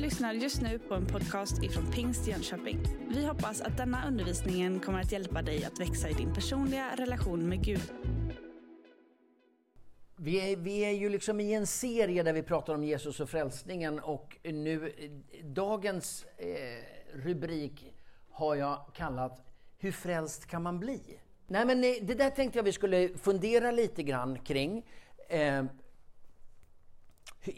lyssnar just nu på en podcast ifrån Pingst Jönköping. Vi hoppas att denna undervisning kommer att hjälpa dig att växa i din personliga relation med Gud. Vi är, vi är ju liksom i en serie där vi pratar om Jesus och frälsningen och nu dagens eh, rubrik har jag kallat Hur frälst kan man bli? Nej men eh, det där tänkte jag vi skulle fundera lite grann kring. Eh,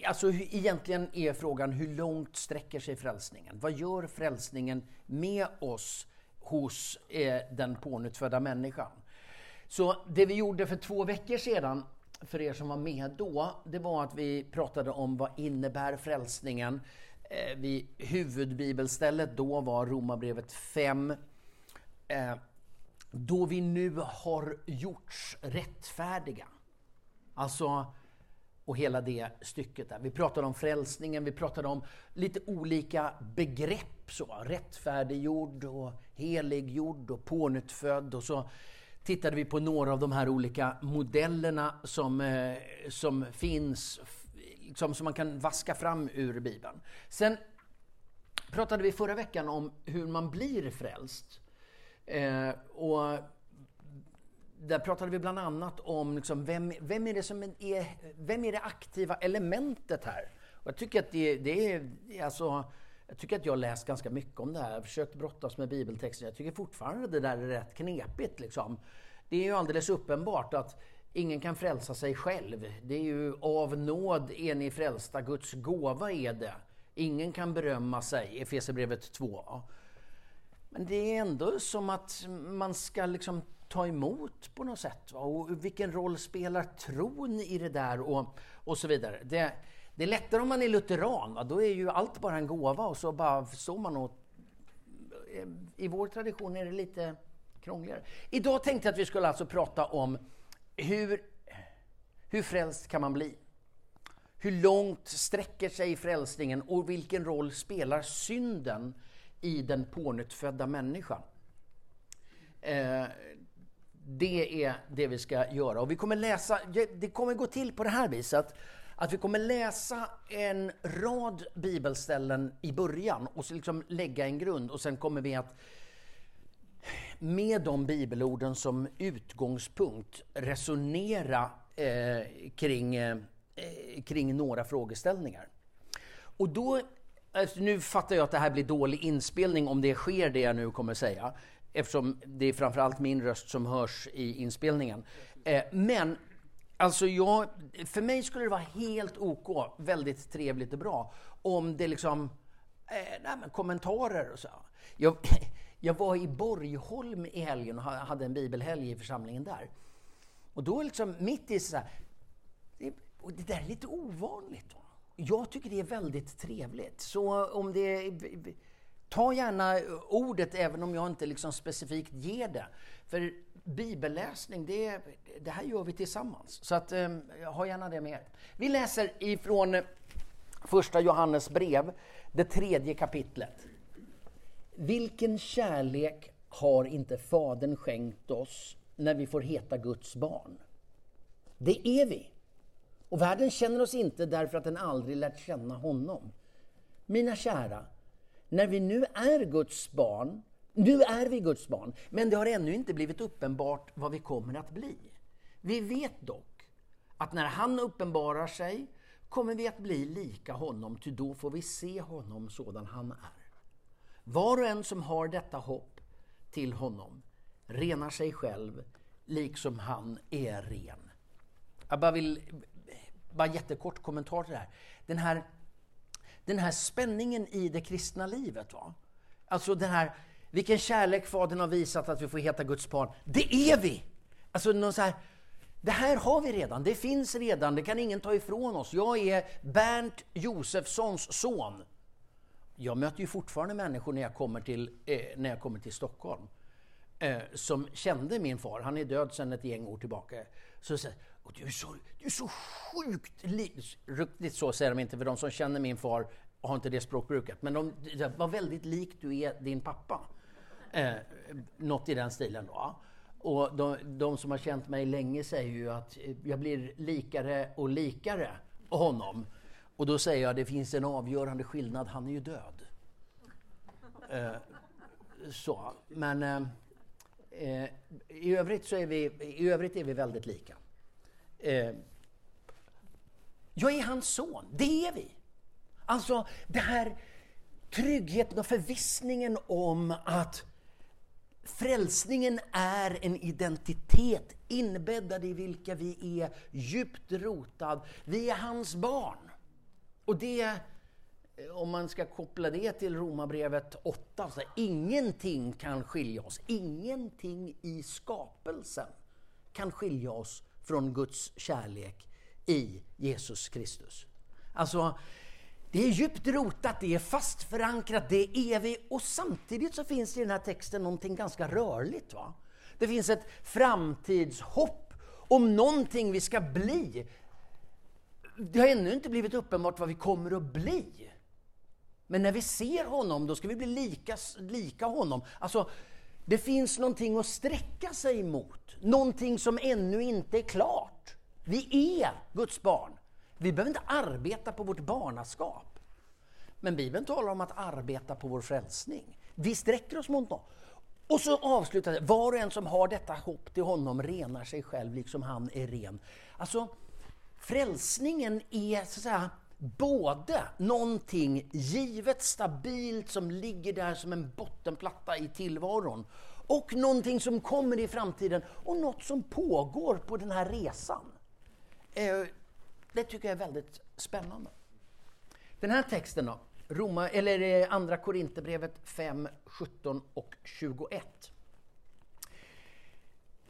Alltså egentligen är frågan hur långt sträcker sig frälsningen? Vad gör frälsningen med oss hos eh, den pånyttfödda människan? Så det vi gjorde för två veckor sedan, för er som var med då, det var att vi pratade om vad innebär frälsningen? Eh, vi, huvudbibelstället då var Romarbrevet 5. Eh, då vi nu har gjorts rättfärdiga. Alltså och hela det stycket där. Vi pratade om frälsningen, vi pratade om lite olika begrepp. Så, rättfärdiggjord och heliggjord och pånyttfödd. Och så tittade vi på några av de här olika modellerna som, eh, som finns, liksom, som man kan vaska fram ur Bibeln. Sen pratade vi förra veckan om hur man blir frälst. Eh, och där pratade vi bland annat om liksom vem, vem, är det som är, vem är det aktiva elementet här? Och jag tycker att det, det är, alltså, jag tycker att jag har läst ganska mycket om det här, jag har försökt brottas med bibeltexten. Jag tycker fortfarande det där är rätt knepigt. Liksom. Det är ju alldeles uppenbart att ingen kan frälsa sig själv. Det är ju av nåd är ni frälsta, Guds gåva är det. Ingen kan berömma sig, Efesierbrevet 2. Men det är ändå som att man ska liksom ta emot på något sätt. Och vilken roll spelar tron i det där och, och så vidare. Det, det är lättare om man är lutheran, va? då är ju allt bara en gåva och så bara står man och... Eh, I vår tradition är det lite krångligare. Idag tänkte jag att vi skulle alltså prata om hur, hur frälst kan man bli? Hur långt sträcker sig frälsningen och vilken roll spelar synden i den pånyttfödda människan? Eh, det är det vi ska göra. Och vi kommer läsa, det kommer gå till på det här viset att vi kommer läsa en rad bibelställen i början och så liksom lägga en grund och sen kommer vi att med de bibelorden som utgångspunkt resonera eh, kring, eh, kring några frågeställningar. Och då, alltså nu fattar jag att det här blir dålig inspelning om det sker det jag nu kommer säga eftersom det är framförallt min röst som hörs i inspelningen. Eh, men alltså jag, för mig skulle det vara helt OK, väldigt trevligt och bra, om det liksom, eh, nej, kommentarer och så. Jag, jag var i Borgholm i helgen och hade en bibelhelg i församlingen där. Och då liksom mitt i så här, det, och det där är lite ovanligt. Jag tycker det är väldigt trevligt. Så om det Ta gärna ordet även om jag inte liksom specifikt ger det. För bibelläsning, det, det här gör vi tillsammans. Så att, eh, ha gärna det med er. Vi läser ifrån första Johannes brev, det tredje kapitlet. Vilken kärlek har inte Fadern skänkt oss när vi får heta Guds barn? Det är vi. Och världen känner oss inte därför att den aldrig lärt känna honom. Mina kära, när vi nu är Guds barn, nu är vi Guds barn, men det har ännu inte blivit uppenbart vad vi kommer att bli. Vi vet dock att när han uppenbarar sig kommer vi att bli lika honom, ty då får vi se honom sådan han är. Var och en som har detta hopp till honom renar sig själv liksom han är ren. Jag bara vill, bara jättekort kommentar till det här. Den här den här spänningen i det kristna livet. Va? Alltså den här, vilken kärlek Fadern har visat att vi får heta Guds barn. Det är vi! Alltså någon så här, det här har vi redan, det finns redan, det kan ingen ta ifrån oss. Jag är Bernt Josefssons son. Jag möter ju fortfarande människor när jag kommer till, eh, när jag kommer till Stockholm eh, som kände min far. Han är död sedan ett gäng år tillbaka. Så säger och du är så, du är så sjukt lik... Riktigt så säger de inte, för de som känner min far har inte det språkbruket. Men de, de var väldigt lik du är din pappa. Eh, något i den stilen då. Och de, de, som har känt mig länge säger ju att eh, jag blir likare och likare honom. Och då säger jag, det finns en avgörande skillnad, han är ju död. Eh, så, men eh, eh, i, övrigt så är vi, i övrigt är vi väldigt lika. Eh, jag är hans son, det är vi. Alltså, det här tryggheten och förvissningen om att frälsningen är en identitet inbäddad i vilka vi är djupt rotad. Vi är hans barn. Och det, eh, om man ska koppla det till Romarbrevet 8, så ingenting kan skilja oss. Ingenting i skapelsen kan skilja oss från Guds kärlek i Jesus Kristus. Alltså, det är djupt rotat, det är fast förankrat, det är evigt och samtidigt så finns det i den här texten någonting ganska rörligt. Va? Det finns ett framtidshopp om någonting vi ska bli. Det har ännu inte blivit uppenbart vad vi kommer att bli. Men när vi ser honom, då ska vi bli lika, lika honom. Alltså, det finns någonting att sträcka sig mot. Någonting som ännu inte är klart. Vi är Guds barn. Vi behöver inte arbeta på vårt barnaskap. Men Bibeln talar om att arbeta på vår frälsning. Vi sträcker oss mot något. Och så avslutar det, var och en som har detta hopp till honom renar sig själv liksom han är ren. Alltså, frälsningen är så att säga både någonting givet, stabilt, som ligger där som en bottenplatta i tillvaron och någonting som kommer i framtiden och något som pågår på den här resan. Eh, det tycker jag är väldigt spännande. Den här texten då, Roma, eller eh, Andra Korinthierbrevet 5, 17 och 21.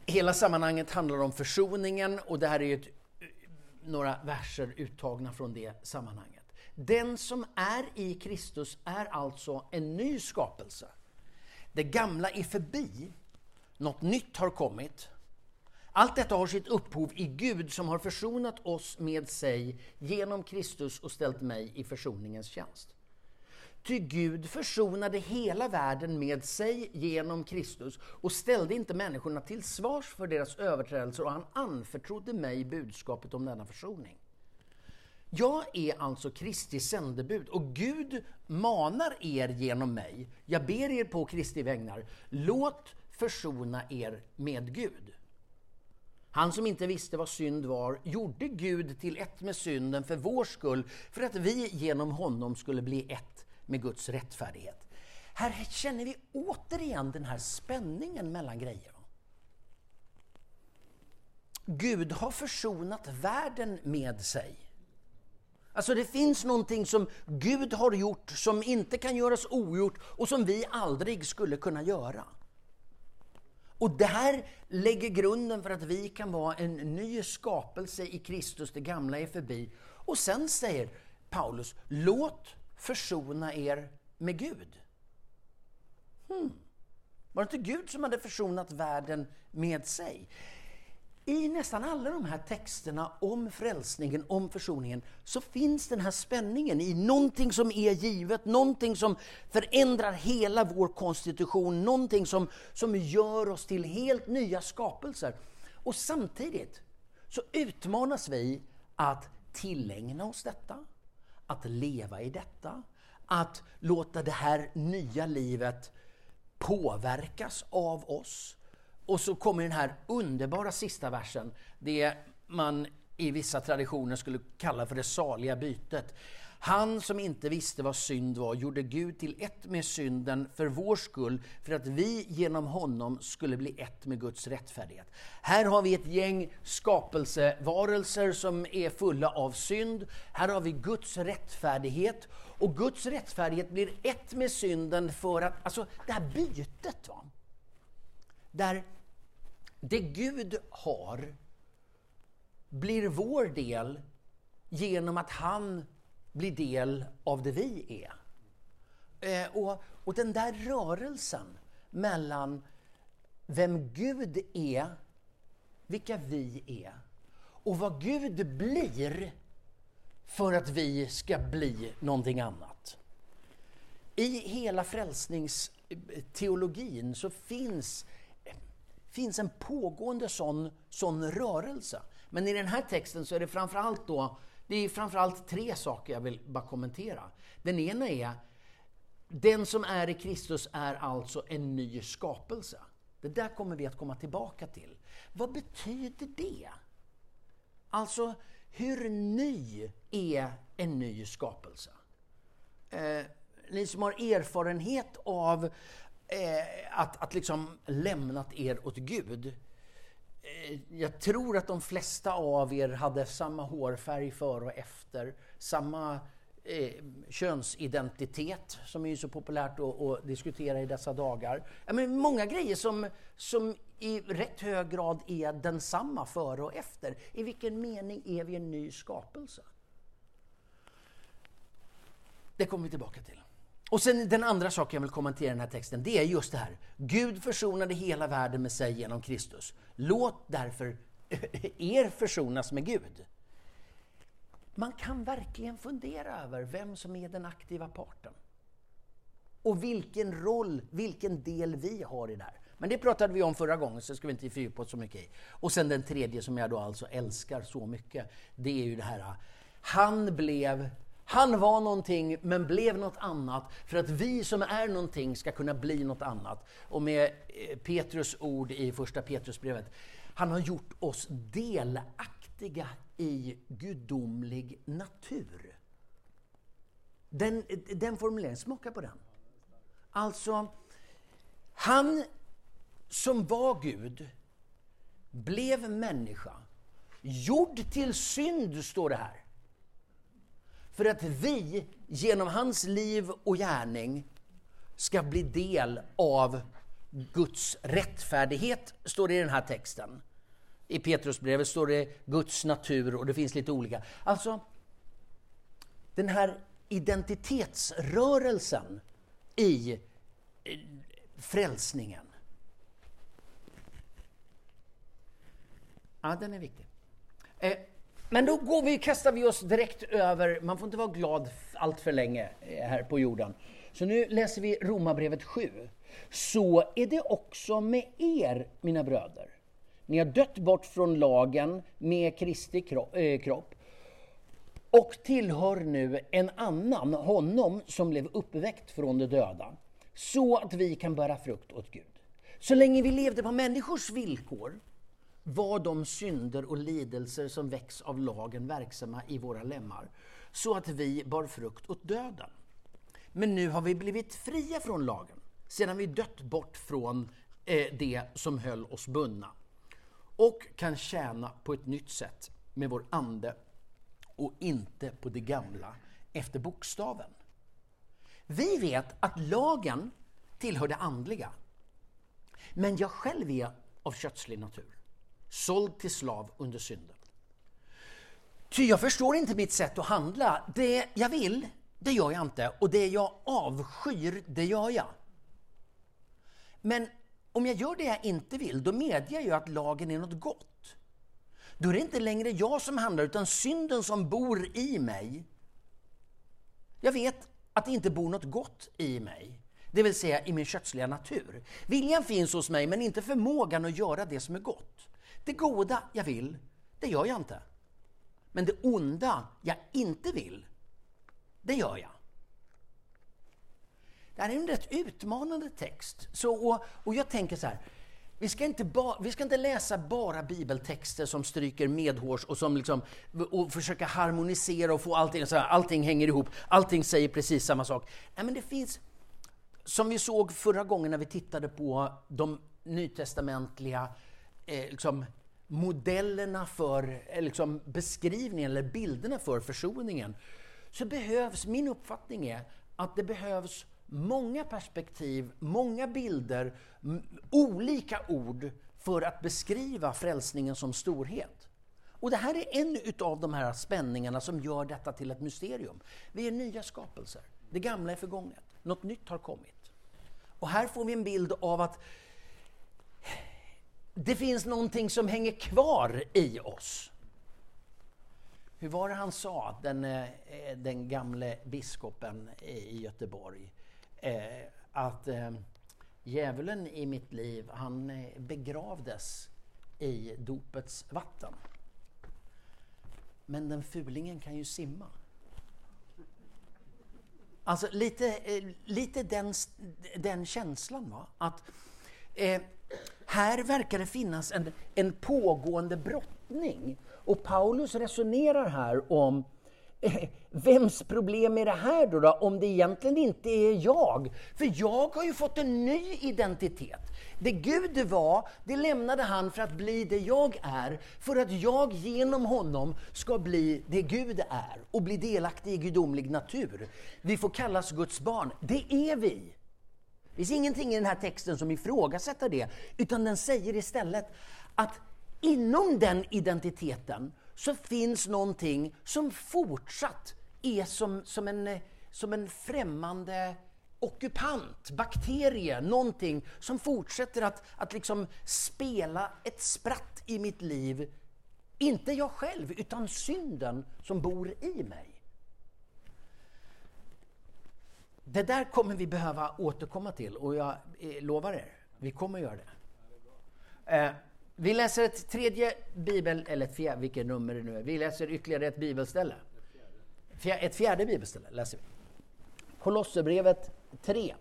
Hela sammanhanget handlar om försoningen och det här är ett, några verser uttagna från det sammanhanget. Den som är i Kristus är alltså en ny skapelse. Det gamla är förbi, något nytt har kommit. Allt detta har sitt upphov i Gud som har försonat oss med sig genom Kristus och ställt mig i försoningens tjänst. Ty Gud försonade hela världen med sig genom Kristus och ställde inte människorna till svars för deras överträdelser och han anförtrodde mig budskapet om denna försoning. Jag är alltså Kristi sändebud och Gud manar er genom mig. Jag ber er på Kristi vägnar, låt försona er med Gud. Han som inte visste vad synd var gjorde Gud till ett med synden för vår skull, för att vi genom honom skulle bli ett med Guds rättfärdighet. Här känner vi återigen den här spänningen mellan grejer. Gud har försonat världen med sig. Alltså det finns någonting som Gud har gjort som inte kan göras ogjort och som vi aldrig skulle kunna göra. Och det här lägger grunden för att vi kan vara en ny skapelse i Kristus, det gamla är förbi. Och sen säger Paulus, låt försona er med Gud. Hmm. Var det inte Gud som hade försonat världen med sig? I nästan alla de här texterna om frälsningen, om försoningen, så finns den här spänningen i någonting som är givet, någonting som förändrar hela vår konstitution, någonting som, som gör oss till helt nya skapelser. Och samtidigt så utmanas vi att tillägna oss detta, att leva i detta, att låta det här nya livet påverkas av oss. Och så kommer den här underbara sista versen, det man i vissa traditioner skulle kalla för det saliga bytet. Han som inte visste vad synd var gjorde Gud till ett med synden för vår skull, för att vi genom honom skulle bli ett med Guds rättfärdighet. Här har vi ett gäng skapelsevarelser som är fulla av synd. Här har vi Guds rättfärdighet. Och Guds rättfärdighet blir ett med synden för att, alltså det här bytet, va? Där det Gud har blir vår del genom att han bli del av det vi är. Eh, och, och den där rörelsen mellan vem Gud är, vilka vi är och vad Gud blir för att vi ska bli någonting annat. I hela frälsningsteologin så finns finns en pågående sån, sån rörelse. Men i den här texten så är det framförallt då det är framförallt tre saker jag vill bara kommentera. Den ena är, den som är i Kristus är alltså en ny skapelse. Det där kommer vi att komma tillbaka till. Vad betyder det? Alltså, hur ny är en ny skapelse? Eh, ni som har erfarenhet av eh, att, att liksom lämnat er åt Gud. Eh, jag tror att de flesta av er hade samma hårfärg före och efter, samma eh, könsidentitet som är så populärt att, att, diskutera i dessa dagar. Ja, men många grejer som, som i rätt hög grad är densamma före och efter. I vilken mening är vi en ny skapelse? Det kommer vi tillbaka till. Och sen den andra saken jag vill kommentera i den här texten, det är just det här. Gud försonade hela världen med sig genom Kristus. Låt därför er försonas med Gud. Man kan verkligen fundera över vem som är den aktiva parten. Och vilken roll, vilken del vi har i det här. Men det pratade vi om förra gången, så ska vi inte fördjupa oss så mycket i. Och sen den tredje som jag då alltså älskar så mycket, det är ju det här. Ah, han blev han var någonting men blev något annat för att vi som är någonting ska kunna bli något annat. Och med eh, Petrus ord i första Petrusbrevet, han har gjort oss delaktiga i gudomlig natur. Den, den formuleringen, smaka på den. Alltså, han som var Gud blev människa, gjord till synd, står det här. För att vi genom hans liv och gärning ska bli del av Guds rättfärdighet, står det i den här texten. I Petrusbrevet står det Guds natur och det finns lite olika. Alltså, den här identitetsrörelsen i eh, frälsningen. Ja, den är viktig. Eh, men då går vi, kastar vi oss direkt över, man får inte vara glad allt för länge eh, här på jorden. Så nu läser vi Romarbrevet 7. Så är det också med er, mina bröder. Ni har dött bort från lagen med Kristi eh, kropp och tillhör nu en annan, honom som blev uppväckt från de döda, så att vi kan bära frukt åt Gud. Så länge vi levde på människors villkor var de synder och lidelser som väcks av lagen verksamma i våra lemmar, så att vi bar frukt åt döden. Men nu har vi blivit fria från lagen, sedan vi dött bort från eh, det som höll oss bundna och kan tjäna på ett nytt sätt med vår ande och inte på det gamla efter bokstaven. Vi vet att lagen tillhör det andliga, men jag själv är av kötslig natur såld till slav under synden. Ty jag förstår inte mitt sätt att handla. Det jag vill, det gör jag inte. Och det jag avskyr, det gör jag. Men om jag gör det jag inte vill, då medger jag att lagen är något gott. Då är det inte längre jag som handlar, utan synden som bor i mig. Jag vet att det inte bor något gott i mig, det vill säga i min kötsliga natur. Viljan finns hos mig, men inte förmågan att göra det som är gott. Det goda jag vill, det gör jag inte. Men det onda jag inte vill, det gör jag. Det här är en rätt utmanande text. Så, och, och jag tänker så här, vi ska, inte ba, vi ska inte läsa bara bibeltexter som stryker medhårs och som liksom, och försöka harmonisera och få allting, så här, allting hänger ihop, allting säger precis samma sak. Nej, men det finns, som vi såg förra gången när vi tittade på de nytestamentliga eh, liksom, modellerna för, eh, liksom, beskrivningen eller bilderna för försoningen, så behövs, min uppfattning är att det behövs många perspektiv, många bilder, olika ord för att beskriva frälsningen som storhet. Och det här är en utav de här spänningarna som gör detta till ett mysterium. Vi är nya skapelser. Det gamla är förgånget. Något nytt har kommit. Och här får vi en bild av att det finns någonting som hänger kvar i oss. Hur var det han sa, den, eh, den gamle biskopen i Göteborg? Eh, att eh, djävulen i mitt liv, han begravdes i dopets vatten. men den fulingen kan ju simma. Alltså lite, lite den, den känslan. Va? Att eh, här verkar det finnas en, en pågående brottning. Och Paulus resonerar här om eh, vems problem är det här då, då, om det egentligen inte är jag? För jag har ju fått en ny identitet. Det Gud var, det lämnade han för att bli det jag är, för att jag genom honom ska bli det Gud är och bli delaktig i gudomlig natur. Vi får kallas Guds barn. Det är vi. Det finns ingenting i den här texten som ifrågasätter det, utan den säger istället att inom den identiteten så finns någonting som fortsatt är som, som, en, som en främmande ockupant, bakterie, någonting som fortsätter att, att liksom spela ett spratt i mitt liv. Inte jag själv, utan synden som bor i mig. Det där kommer vi behöva återkomma till och jag eh, lovar er, vi kommer göra det. Eh, vi läser ett tredje bibel, eller ett fjärde, vilket nummer det nu är. Vi läser ytterligare ett bibelställe. Ett fjärde bibelställe läser vi. Kolosserbrevet 3.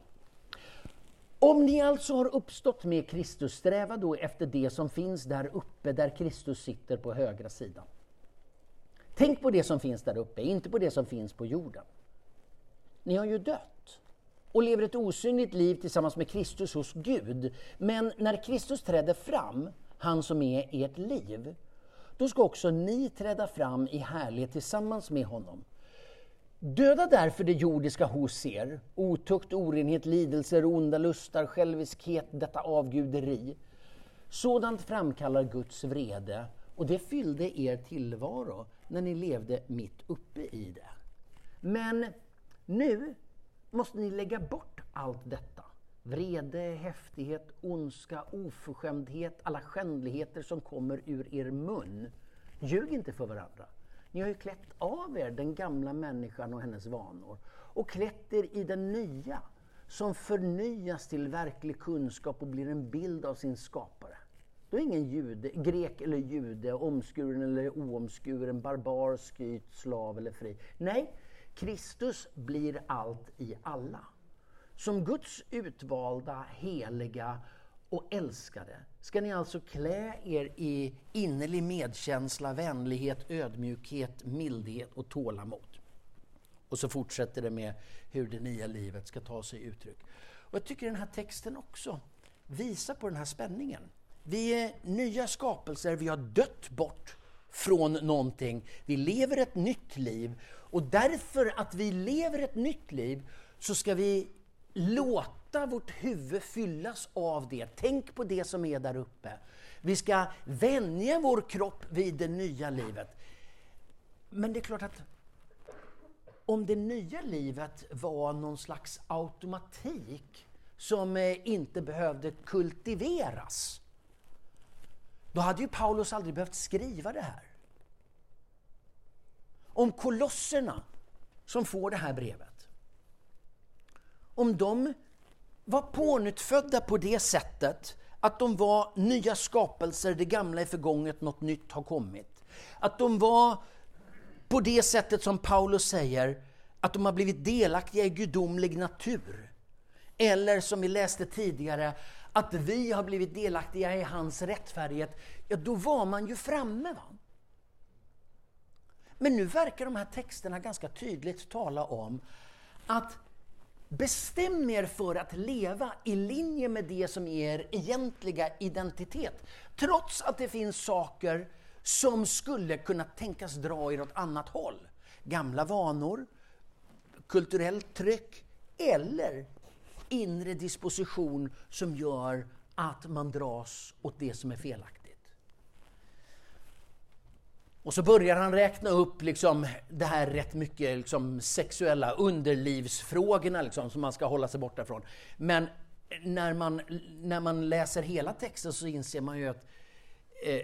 Om ni alltså har uppstått med Kristus, sträva då efter det som finns där uppe, där Kristus sitter på högra sidan. Tänk på det som finns där uppe, inte på det som finns på jorden. Ni har ju dött och lever ett osynligt liv tillsammans med Kristus hos Gud. Men när Kristus träder fram, han som är ert liv, då ska också ni träda fram i härlighet tillsammans med honom. Döda därför det jordiska hos er, otukt, orenhet, lidelser, onda lustar, själviskhet, detta avguderi. Sådant framkallar Guds vrede och det fyllde er tillvaro när ni levde mitt uppe i det. Men nu måste ni lägga bort allt detta. Vrede, häftighet, ondska, oförskämdhet, alla skändligheter som kommer ur er mun. Ljug inte för varandra. Ni har ju klätt av er den gamla människan och hennes vanor och klätt er i den nya som förnyas till verklig kunskap och blir en bild av sin skapare. Då är ingen jude, grek eller jude, omskuren eller oomskuren, barbar, skyt, slav eller fri. Nej, Kristus blir allt i alla. Som Guds utvalda, heliga och älskade ska ni alltså klä er i innerlig medkänsla, vänlighet, ödmjukhet, mildhet och tålamod. Och så fortsätter det med hur det nya livet ska ta sig uttryck. Och jag tycker den här texten också visar på den här spänningen. Vi är nya skapelser, vi har dött bort från någonting. Vi lever ett nytt liv och därför att vi lever ett nytt liv så ska vi låta vårt huvud fyllas av det. Tänk på det som är där uppe. Vi ska vänja vår kropp vid det nya livet. Men det är klart att om det nya livet var någon slags automatik som eh, inte behövde kultiveras, då hade ju Paulus aldrig behövt skriva det här. Om kolosserna som får det här brevet, om de var pånyttfödda på det sättet att de var nya skapelser, det gamla är förgånget, något nytt har kommit. Att de var på det sättet som Paulus säger, att de har blivit delaktiga i gudomlig natur. Eller som vi läste tidigare, att vi har blivit delaktiga i hans rättfärdighet. Ja, då var man ju framme. Va? Men nu verkar de här texterna ganska tydligt tala om att bestäm er för att leva i linje med det som är er egentliga identitet. Trots att det finns saker som skulle kunna tänkas dra er åt annat håll. Gamla vanor, kulturellt tryck eller inre disposition som gör att man dras åt det som är felaktigt. Och så börjar han räkna upp liksom det här rätt mycket liksom sexuella underlivsfrågorna liksom, som man ska hålla sig borta från. Men när man, när man läser hela texten så inser man ju att eh,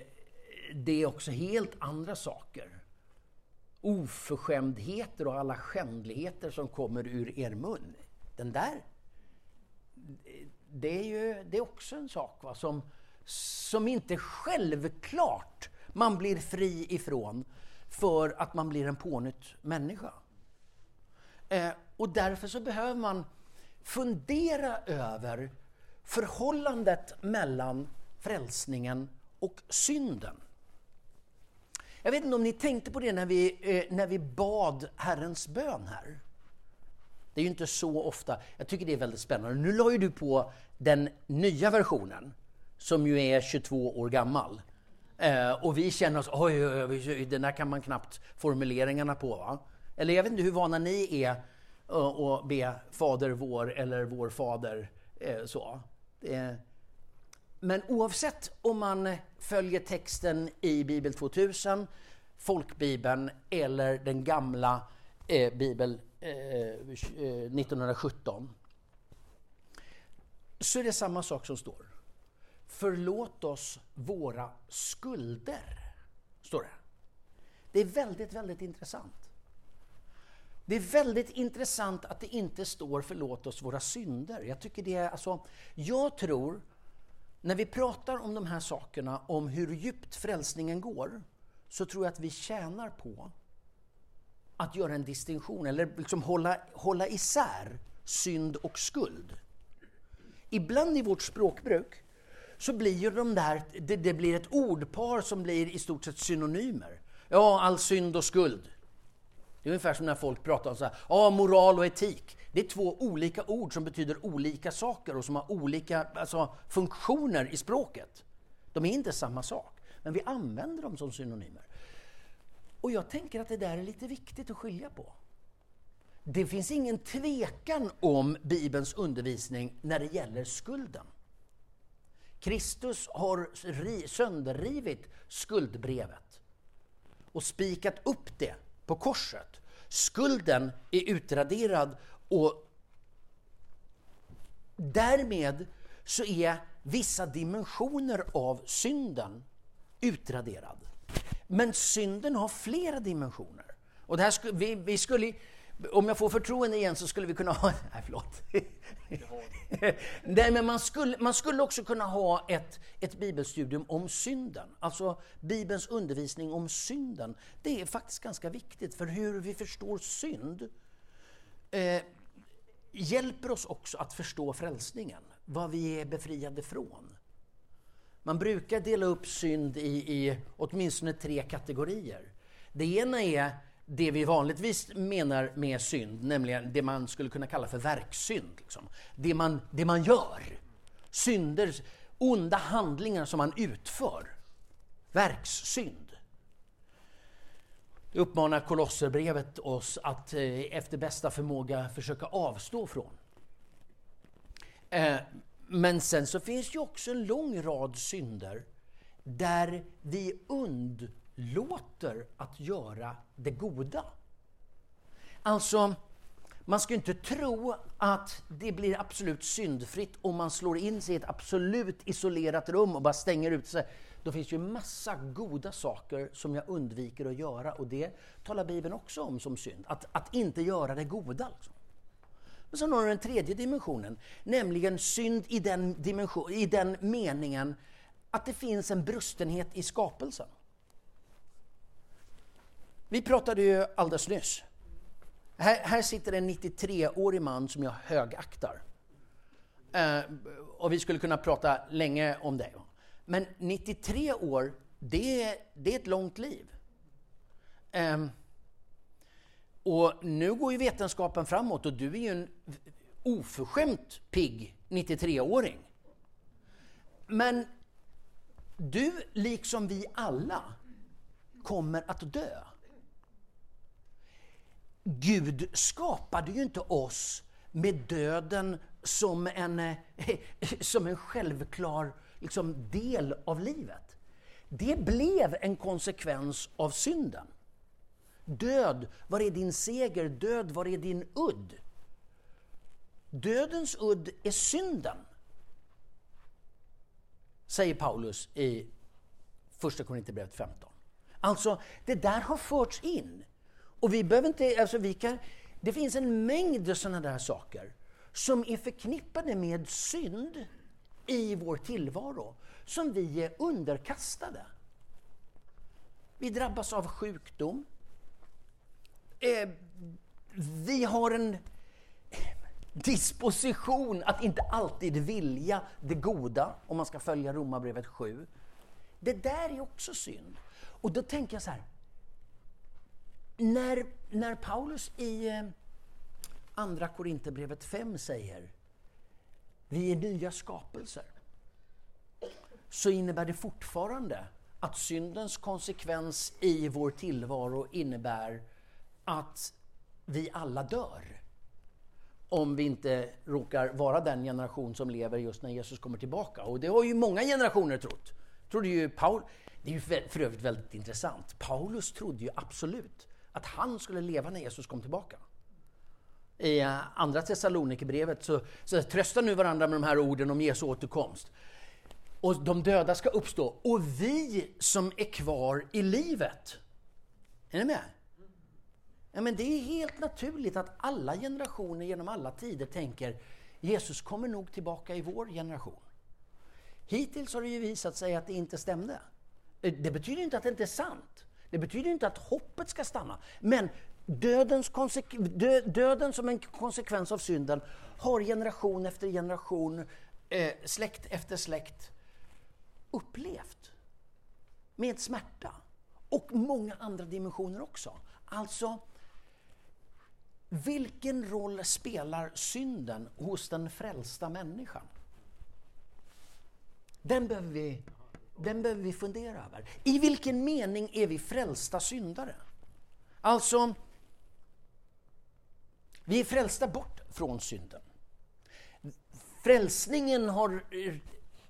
det är också helt andra saker. Oförskämdheter och alla skändligheter som kommer ur er mun. Den där, det är ju det är också en sak va, som, som inte självklart man blir fri ifrån. för att man blir en pånytt människa. Eh, och därför så behöver man fundera över förhållandet mellan frälsningen och synden. Jag vet inte om ni tänkte på det när vi, eh, när vi bad Herrens bön här. Det är ju inte så ofta. Jag tycker det är väldigt spännande. Nu la ju du på den nya versionen som ju är 22 år gammal. Eh, och vi känner oss, oj, oj, oj, den där kan man knappt formuleringarna på. Va? Eller jag vet inte hur vana ni är eh, att be Fader vår eller Vår Fader. Eh, så. Eh, men oavsett om man följer texten i Bibel 2000, folkbibeln eller den gamla eh, Bibel Eh, eh, 1917 så är det samma sak som står. Förlåt oss våra skulder, står det. Det är väldigt, väldigt intressant. Det är väldigt intressant att det inte står förlåt oss våra synder. Jag tycker det är, alltså, jag tror, när vi pratar om de här sakerna, om hur djupt frälsningen går, så tror jag att vi tjänar på att göra en distinktion, eller liksom hålla, hålla isär synd och skuld. Ibland i vårt språkbruk så blir ju de där, det, det blir ett ordpar som blir i stort sett synonymer. Ja, all synd och skuld. Det är ungefär som när folk pratar om så här, ja, moral och etik. Det är två olika ord som betyder olika saker och som har olika alltså, funktioner i språket. De är inte samma sak, men vi använder dem som synonymer. Och jag tänker att det där är lite viktigt att skilja på. Det finns ingen tvekan om Bibelns undervisning när det gäller skulden. Kristus har sönderrivit skuldbrevet och spikat upp det på korset. Skulden är utraderad och därmed så är vissa dimensioner av synden utraderad. Men synden har flera dimensioner. Och det här, vi, vi skulle, om jag får förtroende igen så skulle vi kunna ha... Nej, förlåt. Nej, men man skulle, man skulle också kunna ha ett, ett bibelstudium om synden. Alltså Bibelns undervisning om synden. Det är faktiskt ganska viktigt, för hur vi förstår synd eh, hjälper oss också att förstå frälsningen, vad vi är befriade från. Man brukar dela upp synd i, i åtminstone tre kategorier. Det ena är det vi vanligtvis menar med synd, nämligen det man skulle kunna kalla för verksynd. Liksom. Det, man, det man gör. Synder, onda handlingar som man utför. Verkssynd. Det uppmanar Kolosserbrevet oss att eh, efter bästa förmåga försöka avstå från. Eh, men sen så finns det också en lång rad synder där vi undlåter att göra det goda. Alltså, man ska inte tro att det blir absolut syndfritt om man slår in sig i ett absolut isolerat rum och bara stänger ut sig. Då finns ju massa goda saker som jag undviker att göra och det talar Bibeln också om som synd. Att, att inte göra det goda. Liksom. Men sen har du den tredje dimensionen, nämligen synd i den, dimension, i den meningen att det finns en brustenhet i skapelsen. Vi pratade ju alldeles nyss. Här, här sitter en 93-årig man som jag högaktar. Eh, och vi skulle kunna prata länge om det. Men 93 år, det är, det är ett långt liv. Eh, och nu går ju vetenskapen framåt och du är ju en oförskämt pigg 93-åring. Men du, liksom vi alla, kommer att dö. Gud skapade ju inte oss med döden som en, som en självklar liksom, del av livet. Det blev en konsekvens av synden. Död, var är din seger? Död, var är din udd? Dödens udd är synden, säger Paulus i Första Korinthierbrevet 15. Alltså, det där har förts in. Och vi behöver inte, alltså vi kan, det finns en mängd sådana där saker som är förknippade med synd i vår tillvaro, som vi är underkastade. Vi drabbas av sjukdom. Eh, vi har en disposition att inte alltid vilja det goda, om man ska följa Romarbrevet 7. Det där är också synd. Och då tänker jag så här. När, när Paulus i eh, Andra Korinthierbrevet 5 säger vi är nya skapelser, så innebär det fortfarande att syndens konsekvens i vår tillvaro innebär att vi alla dör. Om vi inte råkar vara den generation som lever just när Jesus kommer tillbaka. Och det har ju många generationer trott. Trodde ju Paul, det är ju för övrigt väldigt intressant. Paulus trodde ju absolut att han skulle leva när Jesus kom tillbaka. I eh, andra Thessalonikerbrevet så, så tröstar nu varandra med de här orden om Jesu återkomst. Och de döda ska uppstå och vi som är kvar i livet. Är ni med? Ja, men det är helt naturligt att alla generationer genom alla tider tänker Jesus kommer nog tillbaka i vår generation. Hittills har det ju visat sig att det inte stämde. Eh, det betyder inte att det inte är sant. Det betyder inte att hoppet ska stanna. Men dödens, dö döden som en konsekvens av synden har generation efter generation, eh, släkt efter släkt upplevt. Med smärta. Och många andra dimensioner också. Alltså, vilken roll spelar synden hos den frälsta människan? Den behöver vi, den behöver vi fundera över. I vilken mening är vi frälsta syndare? Alltså, vi är frälsta bort från synden. Frälsningen har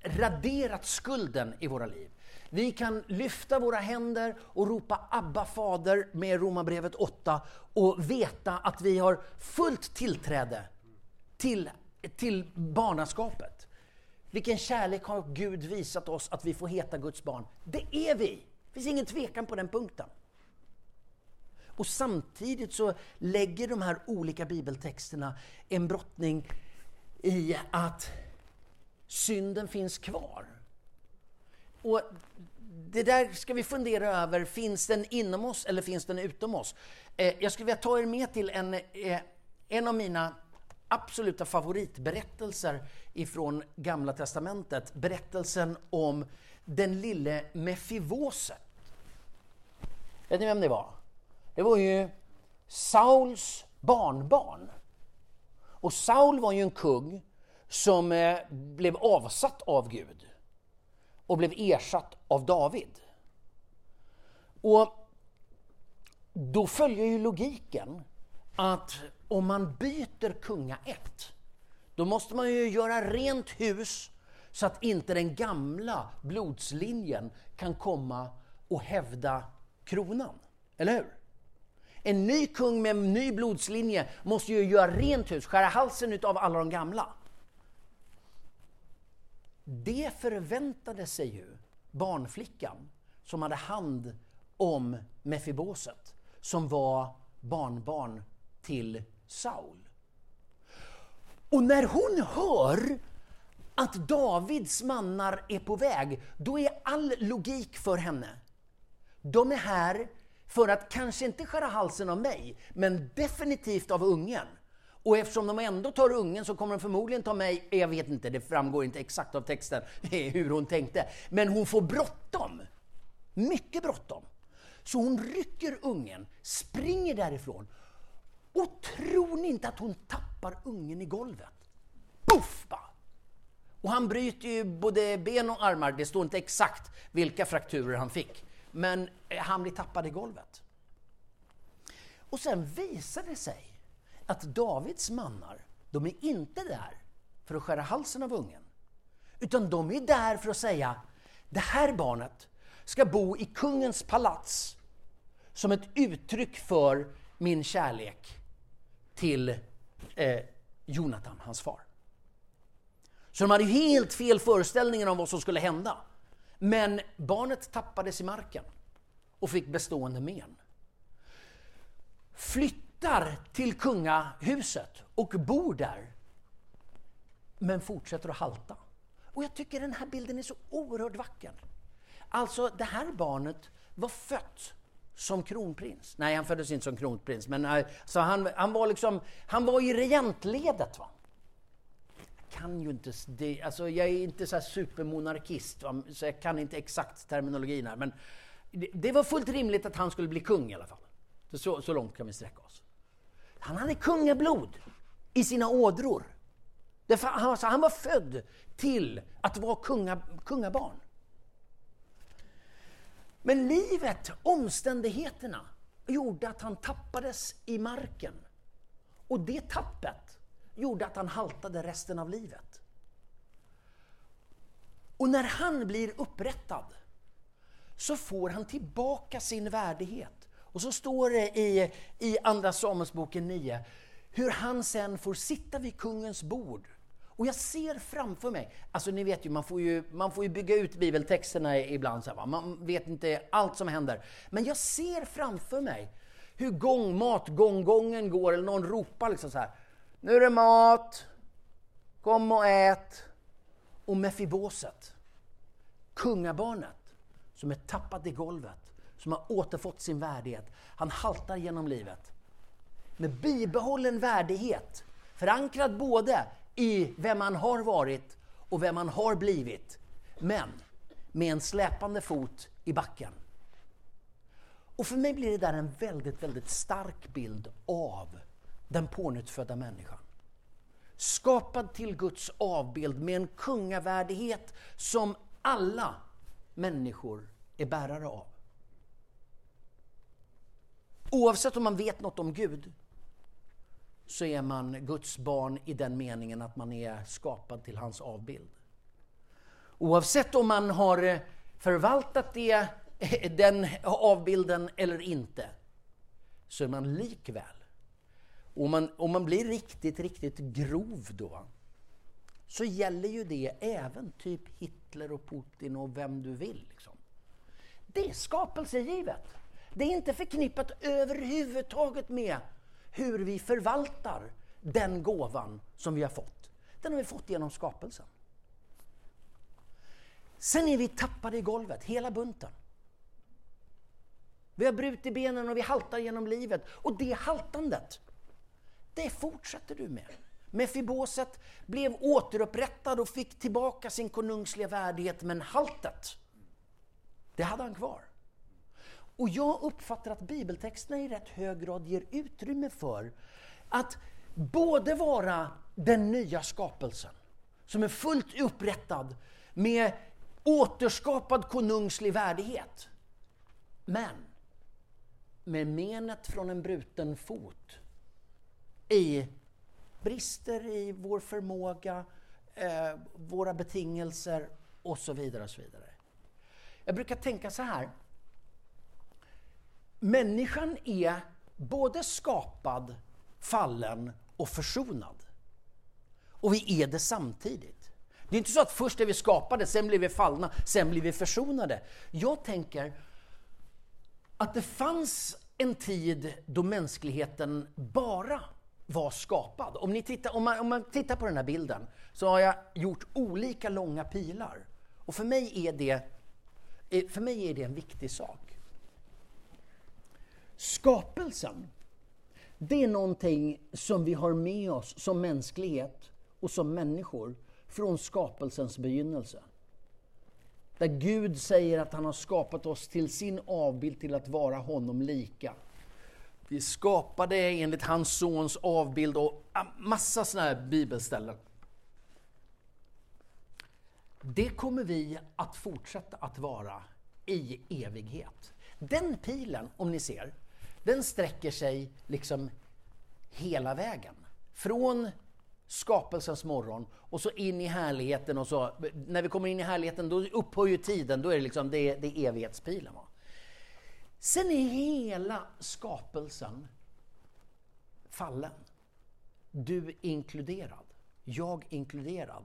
raderat skulden i våra liv. Vi kan lyfta våra händer och ropa Abba fader med Romarbrevet 8 och veta att vi har fullt tillträde till, till barnaskapet. Vilken kärlek har Gud visat oss att vi får heta Guds barn? Det är vi! Det finns ingen tvekan på den punkten. Och samtidigt så lägger de här olika bibeltexterna en brottning i att synden finns kvar. Och det där ska vi fundera över. Finns den inom oss eller finns den utom oss? Eh, jag skulle vilja ta er med till en, eh, en av mina absoluta favoritberättelser ifrån Gamla Testamentet. Berättelsen om den lille Mefivoset. Vet ni vem det var? Det var ju Sauls barnbarn. Och Saul var ju en kung som eh, blev avsatt av Gud och blev ersatt av David. Och då följer ju logiken att om man byter kungaätt, då måste man ju göra rent hus så att inte den gamla blodslinjen kan komma och hävda kronan. Eller hur? En ny kung med en ny blodslinje måste ju göra rent hus, skära halsen av alla de gamla. Det förväntade sig ju barnflickan som hade hand om Mefiboset, som var barnbarn till Saul. Och när hon hör att Davids mannar är på väg, då är all logik för henne. De är här för att kanske inte skära halsen av mig, men definitivt av ungen. Och eftersom de ändå tar ungen så kommer de förmodligen ta mig, jag vet inte, det framgår inte exakt av texten hur hon tänkte. Men hon får bråttom. Mycket bråttom. Så hon rycker ungen, springer därifrån. Och tror ni inte att hon tappar ungen i golvet? Puff bara! Och han bryter ju både ben och armar, det står inte exakt vilka frakturer han fick. Men eh, han blir tappad i golvet. Och sen visar det sig att Davids mannar, de är inte där för att skära halsen av ungen. Utan de är där för att säga, det här barnet ska bo i kungens palats som ett uttryck för min kärlek till eh, Jonathan, hans far. Så de hade helt fel föreställningar om vad som skulle hända. Men barnet tappades i marken och fick bestående men. Flyttar till kungahuset och bor där, men fortsätter att halta. Och jag tycker den här bilden är så oerhört vacker. Alltså, det här barnet var fött som kronprins. Nej, han föddes inte som kronprins, men eh, så han, han var liksom, han var i regentledet. Va? Jag kan ju inte, det, alltså jag är inte så supermonarkist, va? så jag kan inte exakt terminologin här, men det, det, var fullt rimligt att han skulle bli kung i alla fall. Så, så långt kan vi sträcka oss. Han hade kungablod i sina ådror. Han, alltså, han var född till att vara kunga, kungabarn. Men livet, omständigheterna, gjorde att han tappades i marken. Och det tappet gjorde att han haltade resten av livet. Och när han blir upprättad så får han tillbaka sin värdighet. Och så står det i, i Andra Samuelsboken 9 hur han sen får sitta vid kungens bord och jag ser framför mig, alltså ni vet ju, man får ju, man får ju bygga ut bibeltexterna ibland, så här, man vet inte allt som händer. Men jag ser framför mig hur gång, matgånggången går, eller någon ropar liksom så här. Nu är det mat, kom och ät. Och Mefiboset, kungabarnet, som är tappat i golvet, som har återfått sin värdighet. Han haltar genom livet. Med bibehållen värdighet, förankrad både i vem man har varit och vem man har blivit. Men med en släpande fot i backen. Och för mig blir det där en väldigt, väldigt stark bild av den pånyttfödda människan. Skapad till Guds avbild med en kungavärdighet som alla människor är bärare av. Oavsett om man vet något om Gud så är man Guds barn i den meningen att man är skapad till hans avbild. Oavsett om man har förvaltat det, den avbilden eller inte, så är man likväl. Om man, om man blir riktigt, riktigt grov då, så gäller ju det även typ Hitler och Putin och vem du vill. Liksom. Det är skapelsegivet. Det är inte förknippat överhuvudtaget med hur vi förvaltar den gåvan som vi har fått. Den har vi fått genom skapelsen. Sen är vi tappade i golvet, hela bunten. Vi har brutit benen och vi haltar genom livet. Och det haltandet, det fortsätter du med. Mefiboset blev återupprättad och fick tillbaka sin konungsliga värdighet, men haltet, det hade han kvar. Och jag uppfattar att bibeltexterna i rätt hög grad ger utrymme för att både vara den nya skapelsen, som är fullt upprättad med återskapad konungslig värdighet. Men med menet från en bruten fot i brister i vår förmåga, eh, våra betingelser och så vidare. och så vidare. Jag brukar tänka så här, Människan är både skapad, fallen och försonad. Och vi är det samtidigt. Det är inte så att först är vi skapade, sen blir vi fallna, sen blir vi försonade. Jag tänker att det fanns en tid då mänskligheten bara var skapad. Om, ni tittar, om, man, om man tittar på den här bilden så har jag gjort olika långa pilar. Och för mig är det, för mig är det en viktig sak. Skapelsen, det är någonting som vi har med oss som mänsklighet och som människor från skapelsens begynnelse. Där Gud säger att han har skapat oss till sin avbild till att vara honom lika. Vi är skapade enligt hans sons avbild och massa sådana här bibelställen. Det kommer vi att fortsätta att vara i evighet. Den pilen, om ni ser, den sträcker sig liksom hela vägen. Från skapelsens morgon och så in i härligheten och så, när vi kommer in i härligheten då upphör ju tiden, då är det liksom, det, det är evighetspilen. Va? Sen är hela skapelsen fallen. Du inkluderad, jag inkluderad,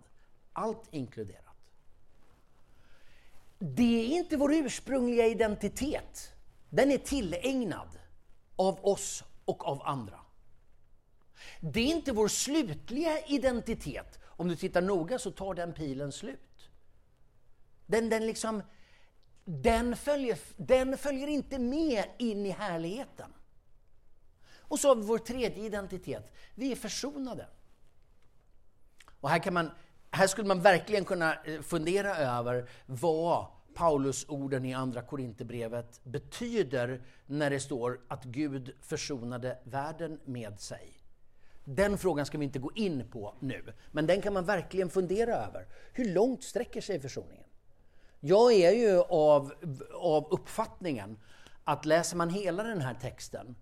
allt inkluderat. Det är inte vår ursprungliga identitet. Den är tillägnad av oss och av andra. Det är inte vår slutliga identitet. Om du tittar noga så tar den pilen slut. Den, den liksom den följer, den följer inte med in i härligheten. Och så har vi vår tredje identitet. Vi är försonade. Och här, kan man, här skulle man verkligen kunna eh, fundera över vad Paulusorden i Andra Korinthierbrevet betyder när det står att Gud försonade världen med sig. Den frågan ska vi inte gå in på nu, men den kan man verkligen fundera över. Hur långt sträcker sig försoningen? Jag är ju av, av uppfattningen att läser man hela den här texten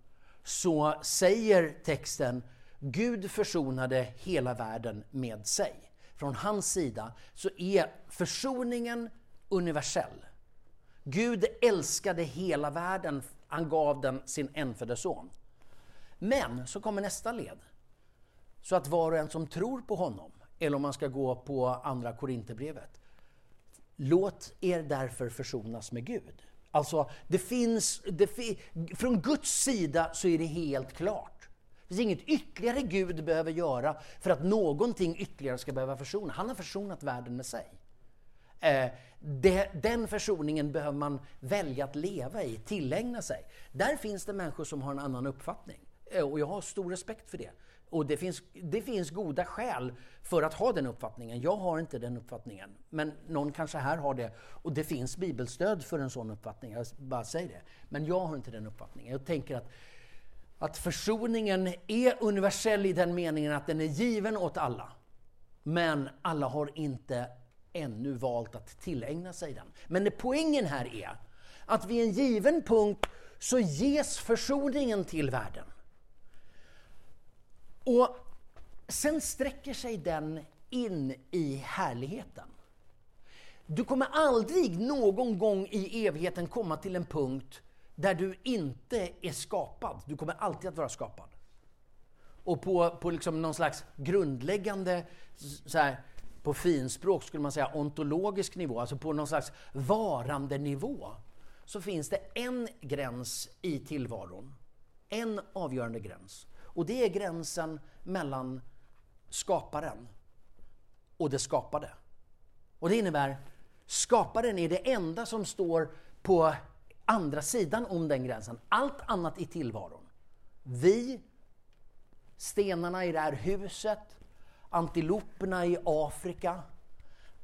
så säger texten Gud försonade hela världen med sig. Från hans sida så är försoningen universell. Gud älskade hela världen, han gav den sin enfödde son. Men så kommer nästa led. Så att var och en som tror på honom, eller om man ska gå på andra Korinthierbrevet, låt er därför försonas med Gud. Alltså, det finns, det fi, från Guds sida så är det helt klart. Det finns inget ytterligare Gud behöver göra för att någonting ytterligare ska behöva försona. Han har försonat världen med sig. Eh, den försoningen behöver man välja att leva i, tillägna sig. Där finns det människor som har en annan uppfattning. Eh, och jag har stor respekt för det. Och det finns, det finns goda skäl för att ha den uppfattningen. Jag har inte den uppfattningen. Men någon kanske här har det. Och det finns bibelstöd för en sån uppfattning. Jag bara säger det. Men jag har inte den uppfattningen. Jag tänker att, att försoningen är universell i den meningen att den är given åt alla. Men alla har inte ännu valt att tillägna sig den. Men poängen här är att vid en given punkt så ges försoningen till världen. Och sen sträcker sig den in i härligheten. Du kommer aldrig någon gång i evigheten komma till en punkt där du inte är skapad. Du kommer alltid att vara skapad. Och på, på liksom någon slags grundläggande, så här, på finspråk skulle man säga ontologisk nivå, alltså på någon slags varandenivå, så finns det en gräns i tillvaron. En avgörande gräns. Och det är gränsen mellan skaparen och det skapade. Och det innebär skaparen är det enda som står på andra sidan om den gränsen. Allt annat i tillvaron. Vi, stenarna i det här huset, antiloperna i Afrika,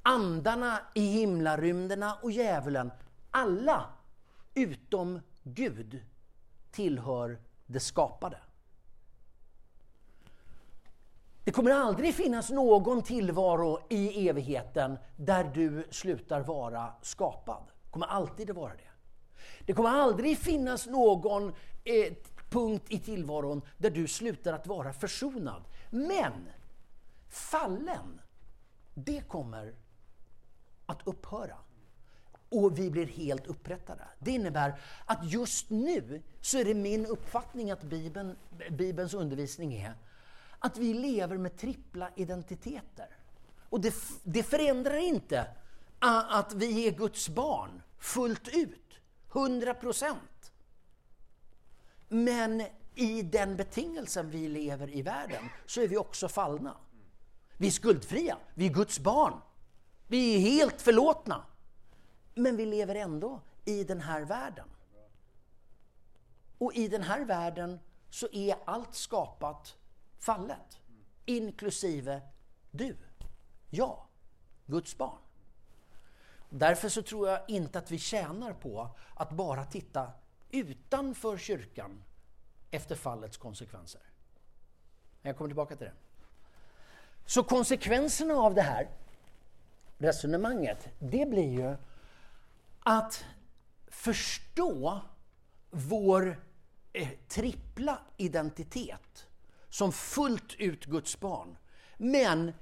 andarna i himlarymderna och djävulen. Alla utom Gud tillhör det skapade. Det kommer aldrig finnas någon tillvaro i evigheten där du slutar vara skapad. Det kommer alltid att vara det. Det kommer aldrig finnas någon eh, punkt i tillvaron där du slutar att vara försonad. Men fallen, det kommer att upphöra. Och vi blir helt upprättade. Det innebär att just nu så är det min uppfattning att Bibeln, Bibelns undervisning är att vi lever med trippla identiteter. Och det, det förändrar inte att vi är Guds barn fullt ut, 100 procent. Men i den betingelsen vi lever i världen så är vi också fallna. Vi är skuldfria, vi är Guds barn. Vi är helt förlåtna. Men vi lever ändå i den här världen. Och i den här världen så är allt skapat fallet. Inklusive du. Jag. Guds barn. Därför så tror jag inte att vi tjänar på att bara titta utanför kyrkan efter fallets konsekvenser. Jag kommer tillbaka till det. Så konsekvenserna av det här resonemanget, det blir ju att förstå vår eh, trippla identitet som fullt ut Guds barn, men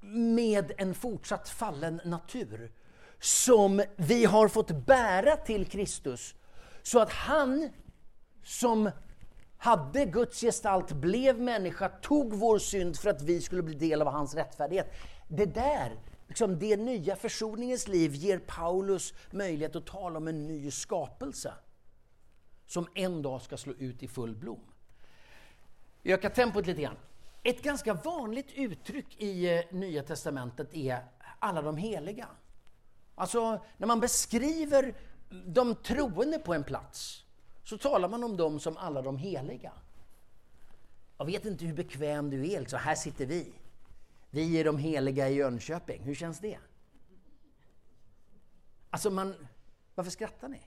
med en fortsatt fallen natur som vi har fått bära till Kristus så att han som hade Guds gestalt, blev människa, tog vår synd för att vi skulle bli del av hans rättfärdighet. Det där, liksom det nya försoningens liv ger Paulus möjlighet att tala om en ny skapelse som en dag ska slå ut i full blom. Vi ökar tempot lite grann. Ett ganska vanligt uttryck i eh, Nya Testamentet är alla de heliga. Alltså, när man beskriver de troende på en plats så talar man om dem som alla de heliga. Jag vet inte hur bekväm du är, så här sitter vi. Vi är de heliga i Jönköping. Hur känns det? Alltså man... Varför skrattar ni?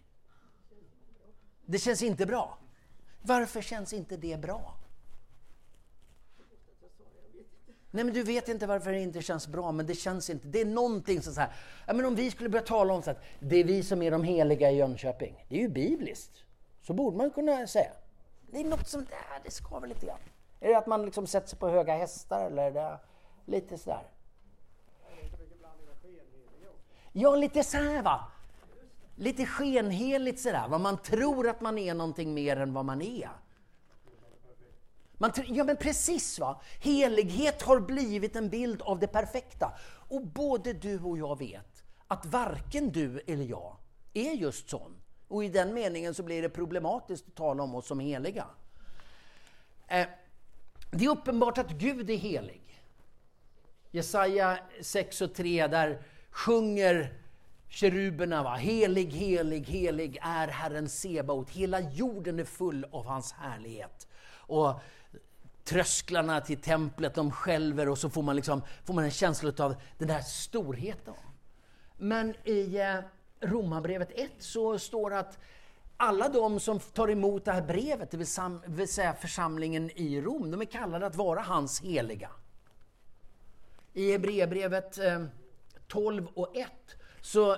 Det känns inte bra. Varför känns inte det bra? Nej, men du vet inte varför det inte känns bra, men det känns inte. Det är någonting som så här, ja, men om vi skulle börja tala om så att det är vi som är de heliga i Jönköping. Det är ju bibliskt. Så borde man kunna säga. Det är något som, där, det skaver lite grann. Är det att man liksom sätter sig på höga hästar eller är det lite sådär? Ja, lite så här va. Lite skenheligt sådär, vad man tror att man är någonting mer än vad man är. Man, ja men precis va! Helighet har blivit en bild av det perfekta. Och både du och jag vet att varken du eller jag är just sån. Och i den meningen så blir det problematiskt att tala om oss som heliga. Eh, det är uppenbart att Gud är helig. Jesaja 6 och 3, där sjunger keruberna, va? helig, helig, helig är Herren Sebaot. Hela jorden är full av hans härlighet. Och trösklarna till templet, de skälver och så får man, liksom, får man en känsla av den där storheten. Men i eh, Romarbrevet 1 så står det att alla de som tar emot det här brevet, det vill säga församlingen i Rom, de är kallade att vara hans heliga. I Hebreerbrevet eh, 12 och 1 så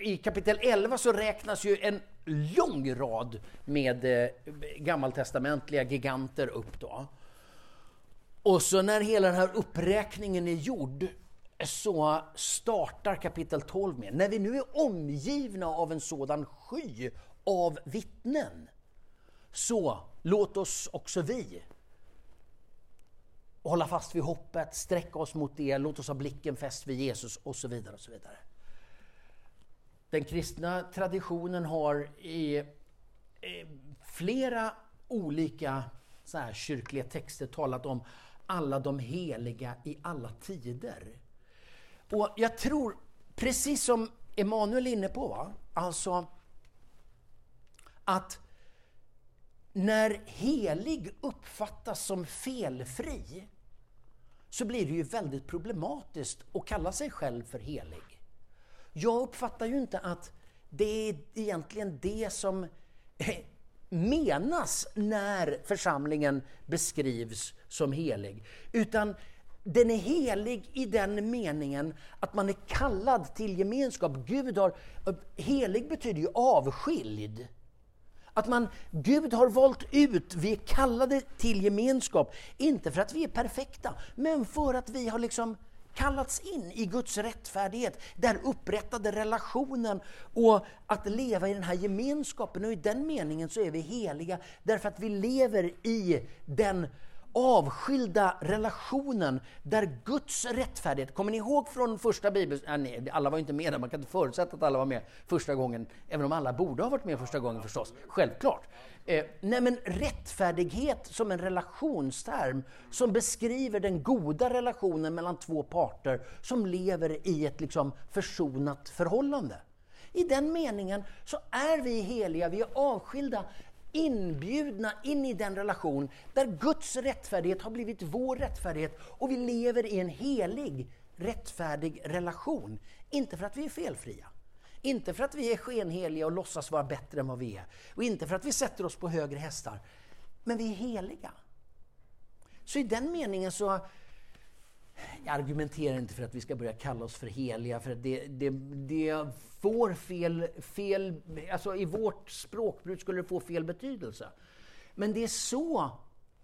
i kapitel 11 så räknas ju en lång rad med eh, gammaltestamentliga giganter upp då. Och så när hela den här uppräkningen är gjord så startar kapitel 12 med, när vi nu är omgivna av en sådan sky av vittnen, så låt oss också vi hålla fast vid hoppet, sträcka oss mot det, låt oss ha blicken fäst vid Jesus och så vidare. och så vidare. Den kristna traditionen har i flera olika så här, kyrkliga texter talat om alla de heliga i alla tider. Och jag tror, precis som Emanuel är inne på, va? alltså att när helig uppfattas som felfri så blir det ju väldigt problematiskt att kalla sig själv för helig. Jag uppfattar ju inte att det är egentligen det som menas när församlingen beskrivs som helig. Utan den är helig i den meningen att man är kallad till gemenskap. Gud har, helig betyder ju avskild. Att man, Gud har valt ut, vi är kallade till gemenskap, inte för att vi är perfekta, men för att vi har liksom kallats in i Guds rättfärdighet, den upprättade relationen och att leva i den här gemenskapen. Och i den meningen så är vi heliga därför att vi lever i den avskilda relationen där Guds rättfärdighet, kommer ni ihåg från första bibeln, ja, nej, alla var inte med där, man kan inte förutsätta att alla var med första gången, även om alla borde ha varit med första gången förstås, självklart. Eh, nej men rättfärdighet som en relationsterm som beskriver den goda relationen mellan två parter som lever i ett liksom försonat förhållande. I den meningen så är vi heliga, vi är avskilda, inbjudna in i den relation där Guds rättfärdighet har blivit vår rättfärdighet och vi lever i en helig, rättfärdig relation. Inte för att vi är felfria, inte för att vi är skenheliga och låtsas vara bättre än vad vi är. Och inte för att vi sätter oss på högre hästar. Men vi är heliga. Så i den meningen så... Jag argumenterar inte för att vi ska börja kalla oss för heliga, för att det, det, det får fel, fel... Alltså i vårt språkbruk skulle det få fel betydelse. Men det är så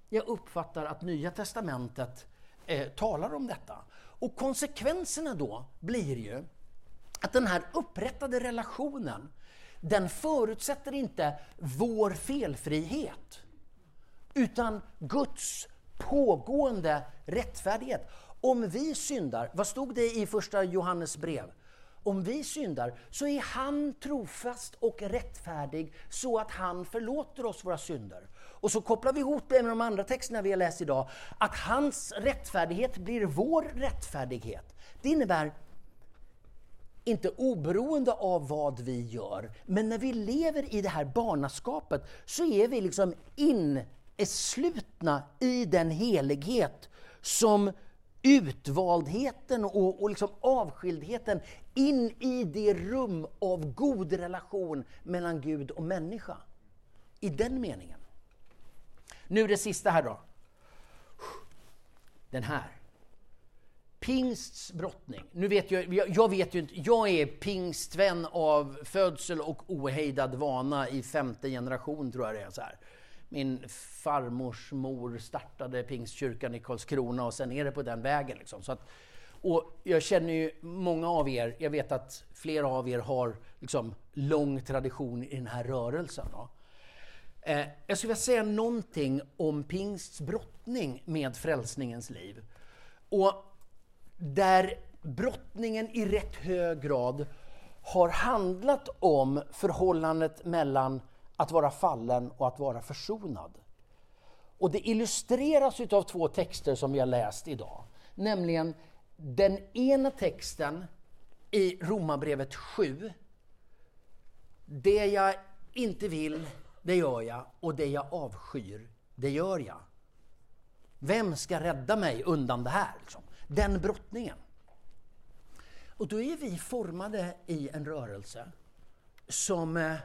jag uppfattar att Nya Testamentet eh, talar om detta. Och konsekvenserna då blir ju att den här upprättade relationen, den förutsätter inte vår felfrihet, utan Guds pågående rättfärdighet. Om vi syndar, vad stod det i första Johannes brev? Om vi syndar så är han trofast och rättfärdig så att han förlåter oss våra synder. Och så kopplar vi ihop det med de andra texterna vi har läst idag, att hans rättfärdighet blir vår rättfärdighet. Det innebär inte oberoende av vad vi gör. Men när vi lever i det här barnaskapet så är vi liksom inslutna i den helighet som utvaldheten och, och liksom avskildheten in i det rum av god relation mellan Gud och människa. I den meningen. Nu det sista här då. Den här. Pingsts brottning. Nu vet jag, jag vet ju inte, jag är pingstvän av födsel och ohejdad vana i femte generation tror jag det är. Så här. Min farmors mor startade pingstkyrkan i Karlskrona och sen är det på den vägen. Liksom. Så att, och jag känner ju många av er, jag vet att flera av er har liksom lång tradition i den här rörelsen. Då. Eh, jag skulle vilja säga någonting om pingsts brottning med frälsningens liv. Och där brottningen i rätt hög grad har handlat om förhållandet mellan att vara fallen och att vara försonad. Och det illustreras av två texter som vi har läst idag. Nämligen den ena texten i Romarbrevet 7. Det jag inte vill, det gör jag och det jag avskyr, det gör jag. Vem ska rädda mig undan det här? Liksom? Den brottningen. Och då är vi formade i en rörelse som eh,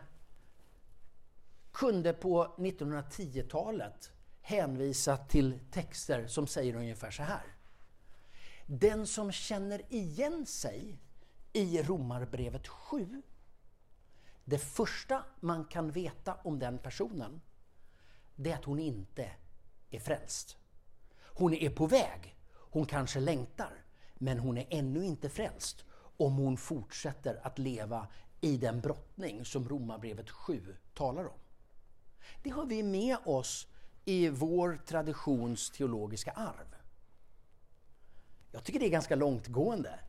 kunde på 1910-talet hänvisa till texter som säger ungefär så här. Den som känner igen sig i Romarbrevet 7 det första man kan veta om den personen, det är att hon inte är frälst. Hon är på väg, hon kanske längtar, men hon är ännu inte frälst om hon fortsätter att leva i den brottning som Romarbrevet 7 talar om. Det har vi med oss i vår traditions teologiska arv. Jag tycker det är ganska långtgående,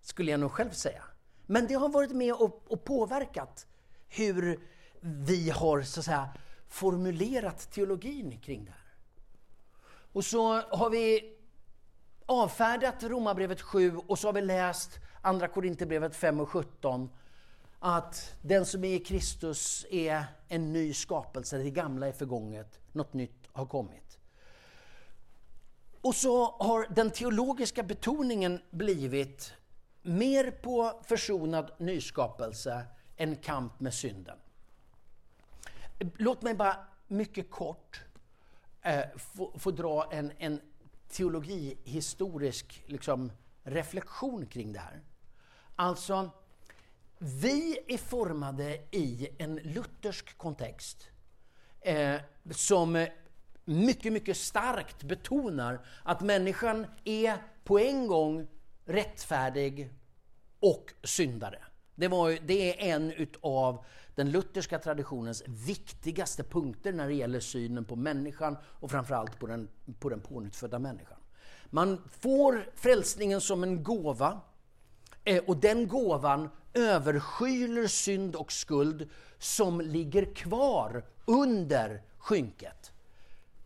skulle jag nog själv säga. Men det har varit med och, och påverkat hur vi har så att säga, formulerat teologin kring det här. Och så har vi avfärdat Romarbrevet 7 och så har vi läst Andra Korinthierbrevet 5 och 17 att den som är i Kristus är en ny skapelse, det gamla är förgånget, något nytt har kommit. Och så har den teologiska betoningen blivit mer på försonad nyskapelse än kamp med synden. Låt mig bara mycket kort eh, få, få, dra en, en teologihistorisk liksom, reflektion kring det här. Alltså, vi är formade i en luthersk kontext eh, som mycket, mycket starkt betonar att människan är på en gång rättfärdig och syndare. Det, var, det är en av den lutherska traditionens viktigaste punkter när det gäller synen på människan och framförallt på den, på den pånyttfödda människan. Man får frälsningen som en gåva eh, och den gåvan överskyler synd och skuld som ligger kvar under skynket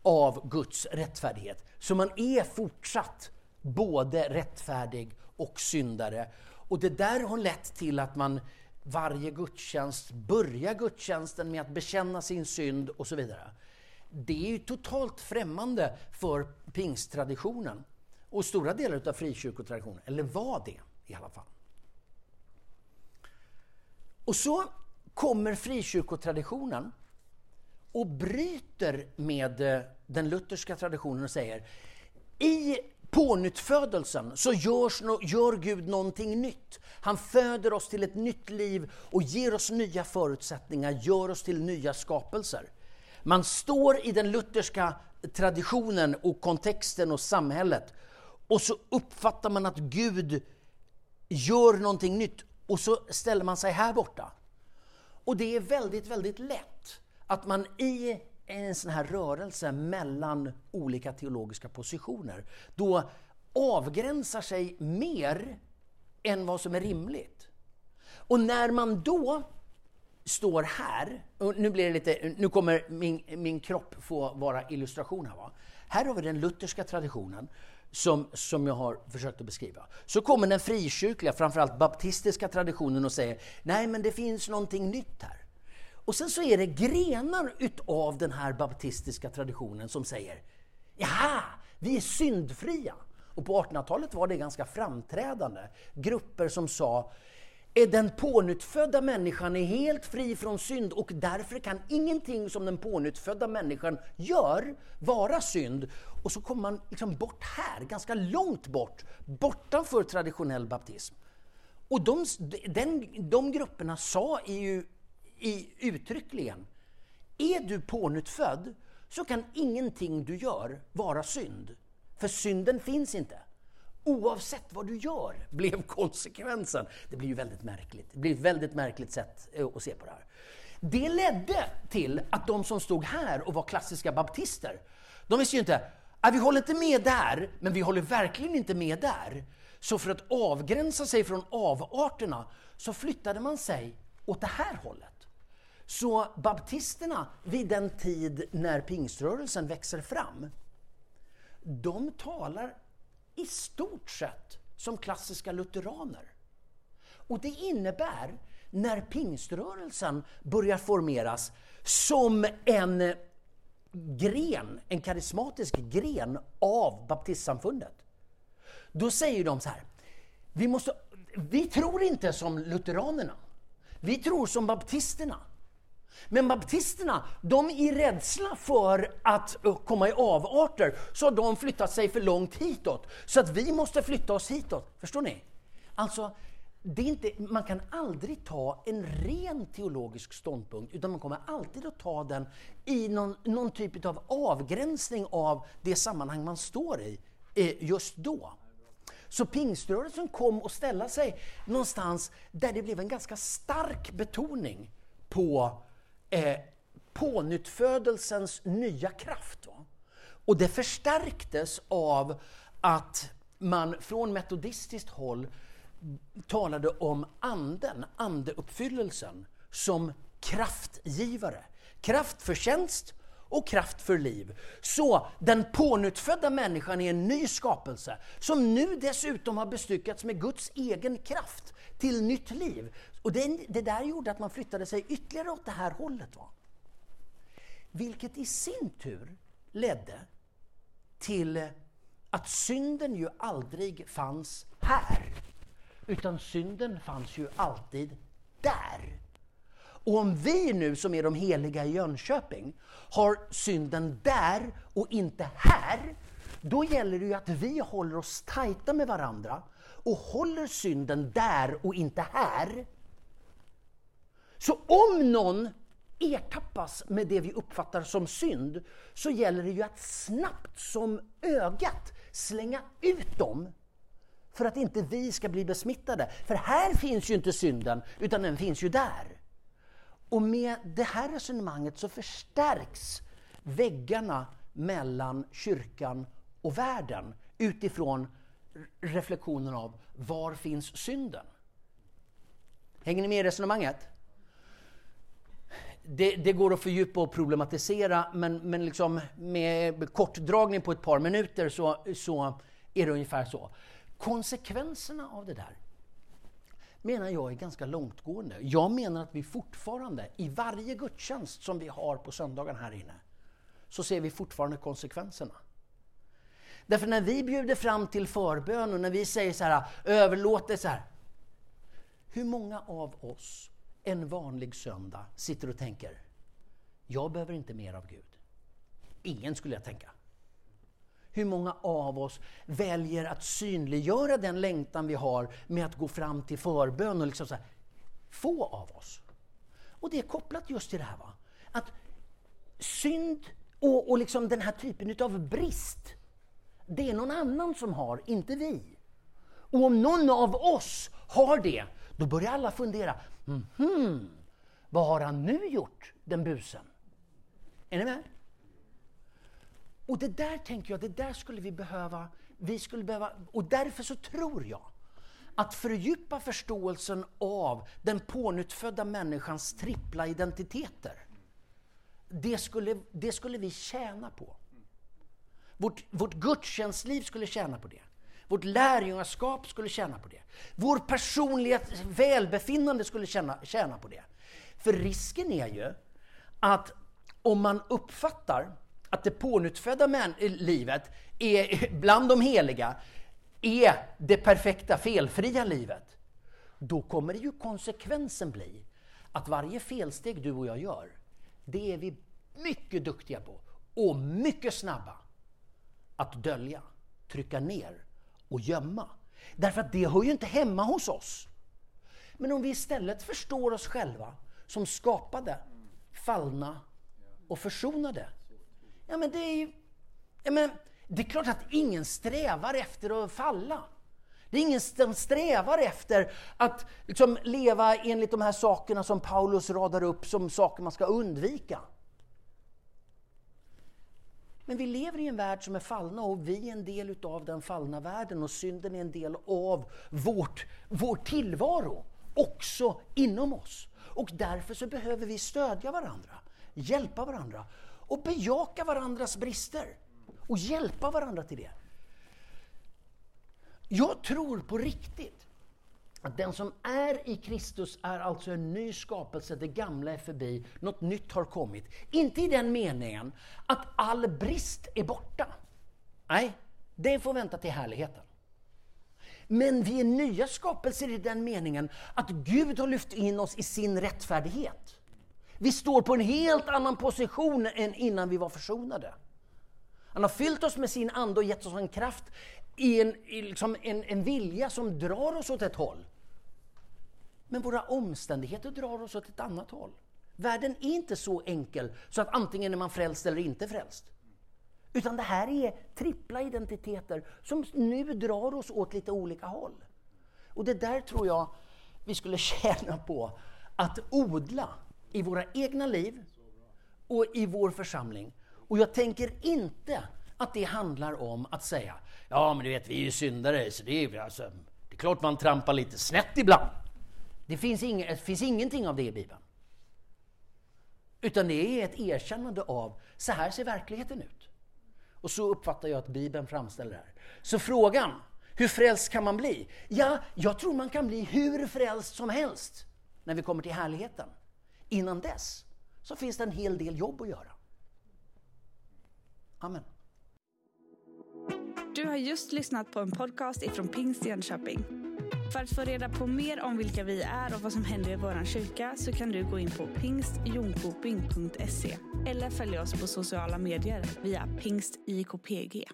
av Guds rättfärdighet. Så man är fortsatt både rättfärdig och syndare. Och det där har lett till att man varje gudstjänst börjar gudstjänsten med att bekänna sin synd och så vidare. Det är ju totalt främmande för pingsttraditionen och stora delar av frikyrkotraditionen, eller var det i alla fall. Och så kommer frikyrkotraditionen och bryter med eh, den lutherska traditionen och säger i pånyttfödelsen så görs, gör Gud någonting nytt. Han föder oss till ett nytt liv och ger oss nya förutsättningar, gör oss till nya skapelser. Man står i den lutherska traditionen och kontexten och samhället och så uppfattar man att Gud gör någonting nytt och så ställer man sig här borta. Och det är väldigt, väldigt lätt att man i en sån här rörelse mellan olika teologiska positioner då avgränsar sig mer än vad som är rimligt. Och när man då står här, och nu, blir det lite, nu kommer min, min kropp få vara illustration här. Va? Här har vi den lutherska traditionen som, som jag har försökt att beskriva. Så kommer den frikyrkliga, framförallt baptistiska traditionen och säger nej men det finns någonting nytt här. Och sen så är det grenar utav den här baptistiska traditionen som säger Jaha, vi är syndfria. Och på 1800-talet var det ganska framträdande. Grupper som sa den pånyttfödda människan är helt fri från synd och därför kan ingenting som den pånyttfödda människan gör vara synd. Och så kommer man liksom bort här, ganska långt bort, bortanför traditionell baptism. Och de, den, de grupperna sa ju i, uttryckligen, är du pånyttfödd så kan ingenting du gör vara synd. För synden finns inte. Oavsett vad du gör, blev konsekvensen. Det blir ju väldigt märkligt. Det blir ett väldigt märkligt sätt eh, att se på det här. Det ledde till att de som stod här och var klassiska baptister, de visste ju inte, att vi håller inte med där, men vi håller verkligen inte med där. Så för att avgränsa sig från avarterna så flyttade man sig åt det här hållet. Så baptisterna vid den tid när pingströrelsen växer fram, de talar i stort sett som klassiska lutheraner. Och det innebär, när pingströrelsen börjar formeras som en gren, en karismatisk gren av baptistsamfundet, då säger de så här, vi, måste, vi tror inte som lutheranerna, vi tror som baptisterna. Men baptisterna, de i rädsla för att eh, komma i avarter, så har de flyttat sig för långt hitåt. Så att vi måste flytta oss hitåt. Förstår ni? Alltså, det är inte, man kan aldrig ta en ren teologisk ståndpunkt, utan man kommer alltid att ta den i någon, någon typ av avgränsning av det sammanhang man står i eh, just då. Så pingströrelsen kom att ställa sig någonstans där det blev en ganska stark betoning på eh, pånyttfödelsens nya kraft. Va? Och det förstärktes av att man från metodistiskt håll talade om anden, andeuppfyllelsen, som kraftgivare. Kraft för tjänst och kraft för liv. Så den pånyttfödda människan är en ny skapelse som nu dessutom har bestyckats med Guds egen kraft till nytt liv. Och det, det där gjorde att man flyttade sig ytterligare åt det här hållet. Va? Vilket i sin tur ledde till att synden ju aldrig fanns här. Utan synden fanns ju alltid där. Och om vi nu som är de heliga i Jönköping har synden där och inte här, då gäller det ju att vi håller oss tajta med varandra och håller synden där och inte här. Så om någon ertappas med det vi uppfattar som synd, så gäller det ju att snabbt som ögat slänga ut dem för att inte vi ska bli besmittade. För här finns ju inte synden, utan den finns ju där. Och med det här resonemanget så förstärks väggarna mellan kyrkan och världen utifrån reflektionen av var finns synden? Hänger ni med i resonemanget? Det, det, går att fördjupa och problematisera, men, men liksom med kortdragning på ett par minuter så, så är det ungefär så. Konsekvenserna av det där menar jag är ganska långtgående. Jag menar att vi fortfarande, i varje gudstjänst som vi har på söndagen här inne, så ser vi fortfarande konsekvenserna. Därför när vi bjuder fram till förbön och när vi säger så här, överlåtelse här. Hur många av oss en vanlig söndag sitter och tänker, jag behöver inte mer av Gud. Ingen skulle jag tänka. Hur många av oss väljer att synliggöra den längtan vi har med att gå fram till förbön och liksom så här, få av oss. Och det är kopplat just till det här. Va? Att synd och, och liksom den här typen av brist, det är någon annan som har, inte vi. Och om någon av oss har det, då börjar alla fundera, mm -hmm, vad har han nu gjort, den busen? Är ni med? Och det där tänker jag, det där skulle vi behöva, vi skulle behöva, och därför så tror jag att fördjupa förståelsen av den pånyttfödda människans trippla identiteter. Det skulle, det skulle vi tjäna på. Vårt, vårt gudstjänstliv skulle tjäna på det. Vårt lärjungaskap skulle tjäna på det. Vår personliga välbefinnande skulle tjäna, tjäna på det. För risken är ju att om man uppfattar att det pånyttfödda män, livet är, bland de heliga är det perfekta, felfria livet, då kommer ju konsekvensen bli att varje felsteg du och jag gör, det är vi mycket duktiga på och mycket snabba att dölja, trycka ner och gömma. Därför att det hör ju inte hemma hos oss. Men om vi istället förstår oss själva som skapade, fallna och försonade. Ja, men det är ju... Ja, men det är klart att ingen strävar efter att falla. Det är ingen som strävar efter att liksom leva enligt de här sakerna som Paulus radar upp som saker man ska undvika. Men vi lever i en värld som är fallna och vi är en del av den fallna världen och synden är en del av vårt, vår tillvaro, också inom oss. Och därför så behöver vi stödja varandra, hjälpa varandra och bejaka varandras brister och hjälpa varandra till det. Jag tror på riktigt att den som är i Kristus är alltså en ny skapelse, det gamla är förbi, något nytt har kommit. Inte i den meningen att all brist är borta. Nej, det får vänta till härligheten. Men vi är nya skapelser i den meningen att Gud har lyft in oss i sin rättfärdighet. Vi står på en helt annan position än innan vi var försonade. Han har fyllt oss med sin ande och gett oss en kraft i en, i liksom en, en vilja som drar oss åt ett håll. Men våra omständigheter drar oss åt ett annat håll. Världen är inte så enkel så att antingen är man frälst eller inte frälst. Utan det här är trippla identiteter som nu drar oss åt lite olika håll. Och det där tror jag vi skulle tjäna på att odla i våra egna liv och i vår församling. Och jag tänker inte att det handlar om att säga ja men du vet vi är ju syndare så det är, alltså, det är klart man trampar lite snett ibland. Det finns, ing, det finns ingenting av det i Bibeln. Utan det är ett erkännande av så här ser verkligheten ut. Och så uppfattar jag att Bibeln framställer det här. Så frågan, hur frälst kan man bli? Ja, jag tror man kan bli hur frälst som helst när vi kommer till härligheten. Innan dess så finns det en hel del jobb att göra. Amen. Du har just lyssnat på en podcast ifrån Pingst Jönköping. För att få reda på mer om vilka vi är och vad som händer i vår kyrka så kan du gå in på pingstjonkoping.se eller följa oss på sociala medier via pingstjkpg.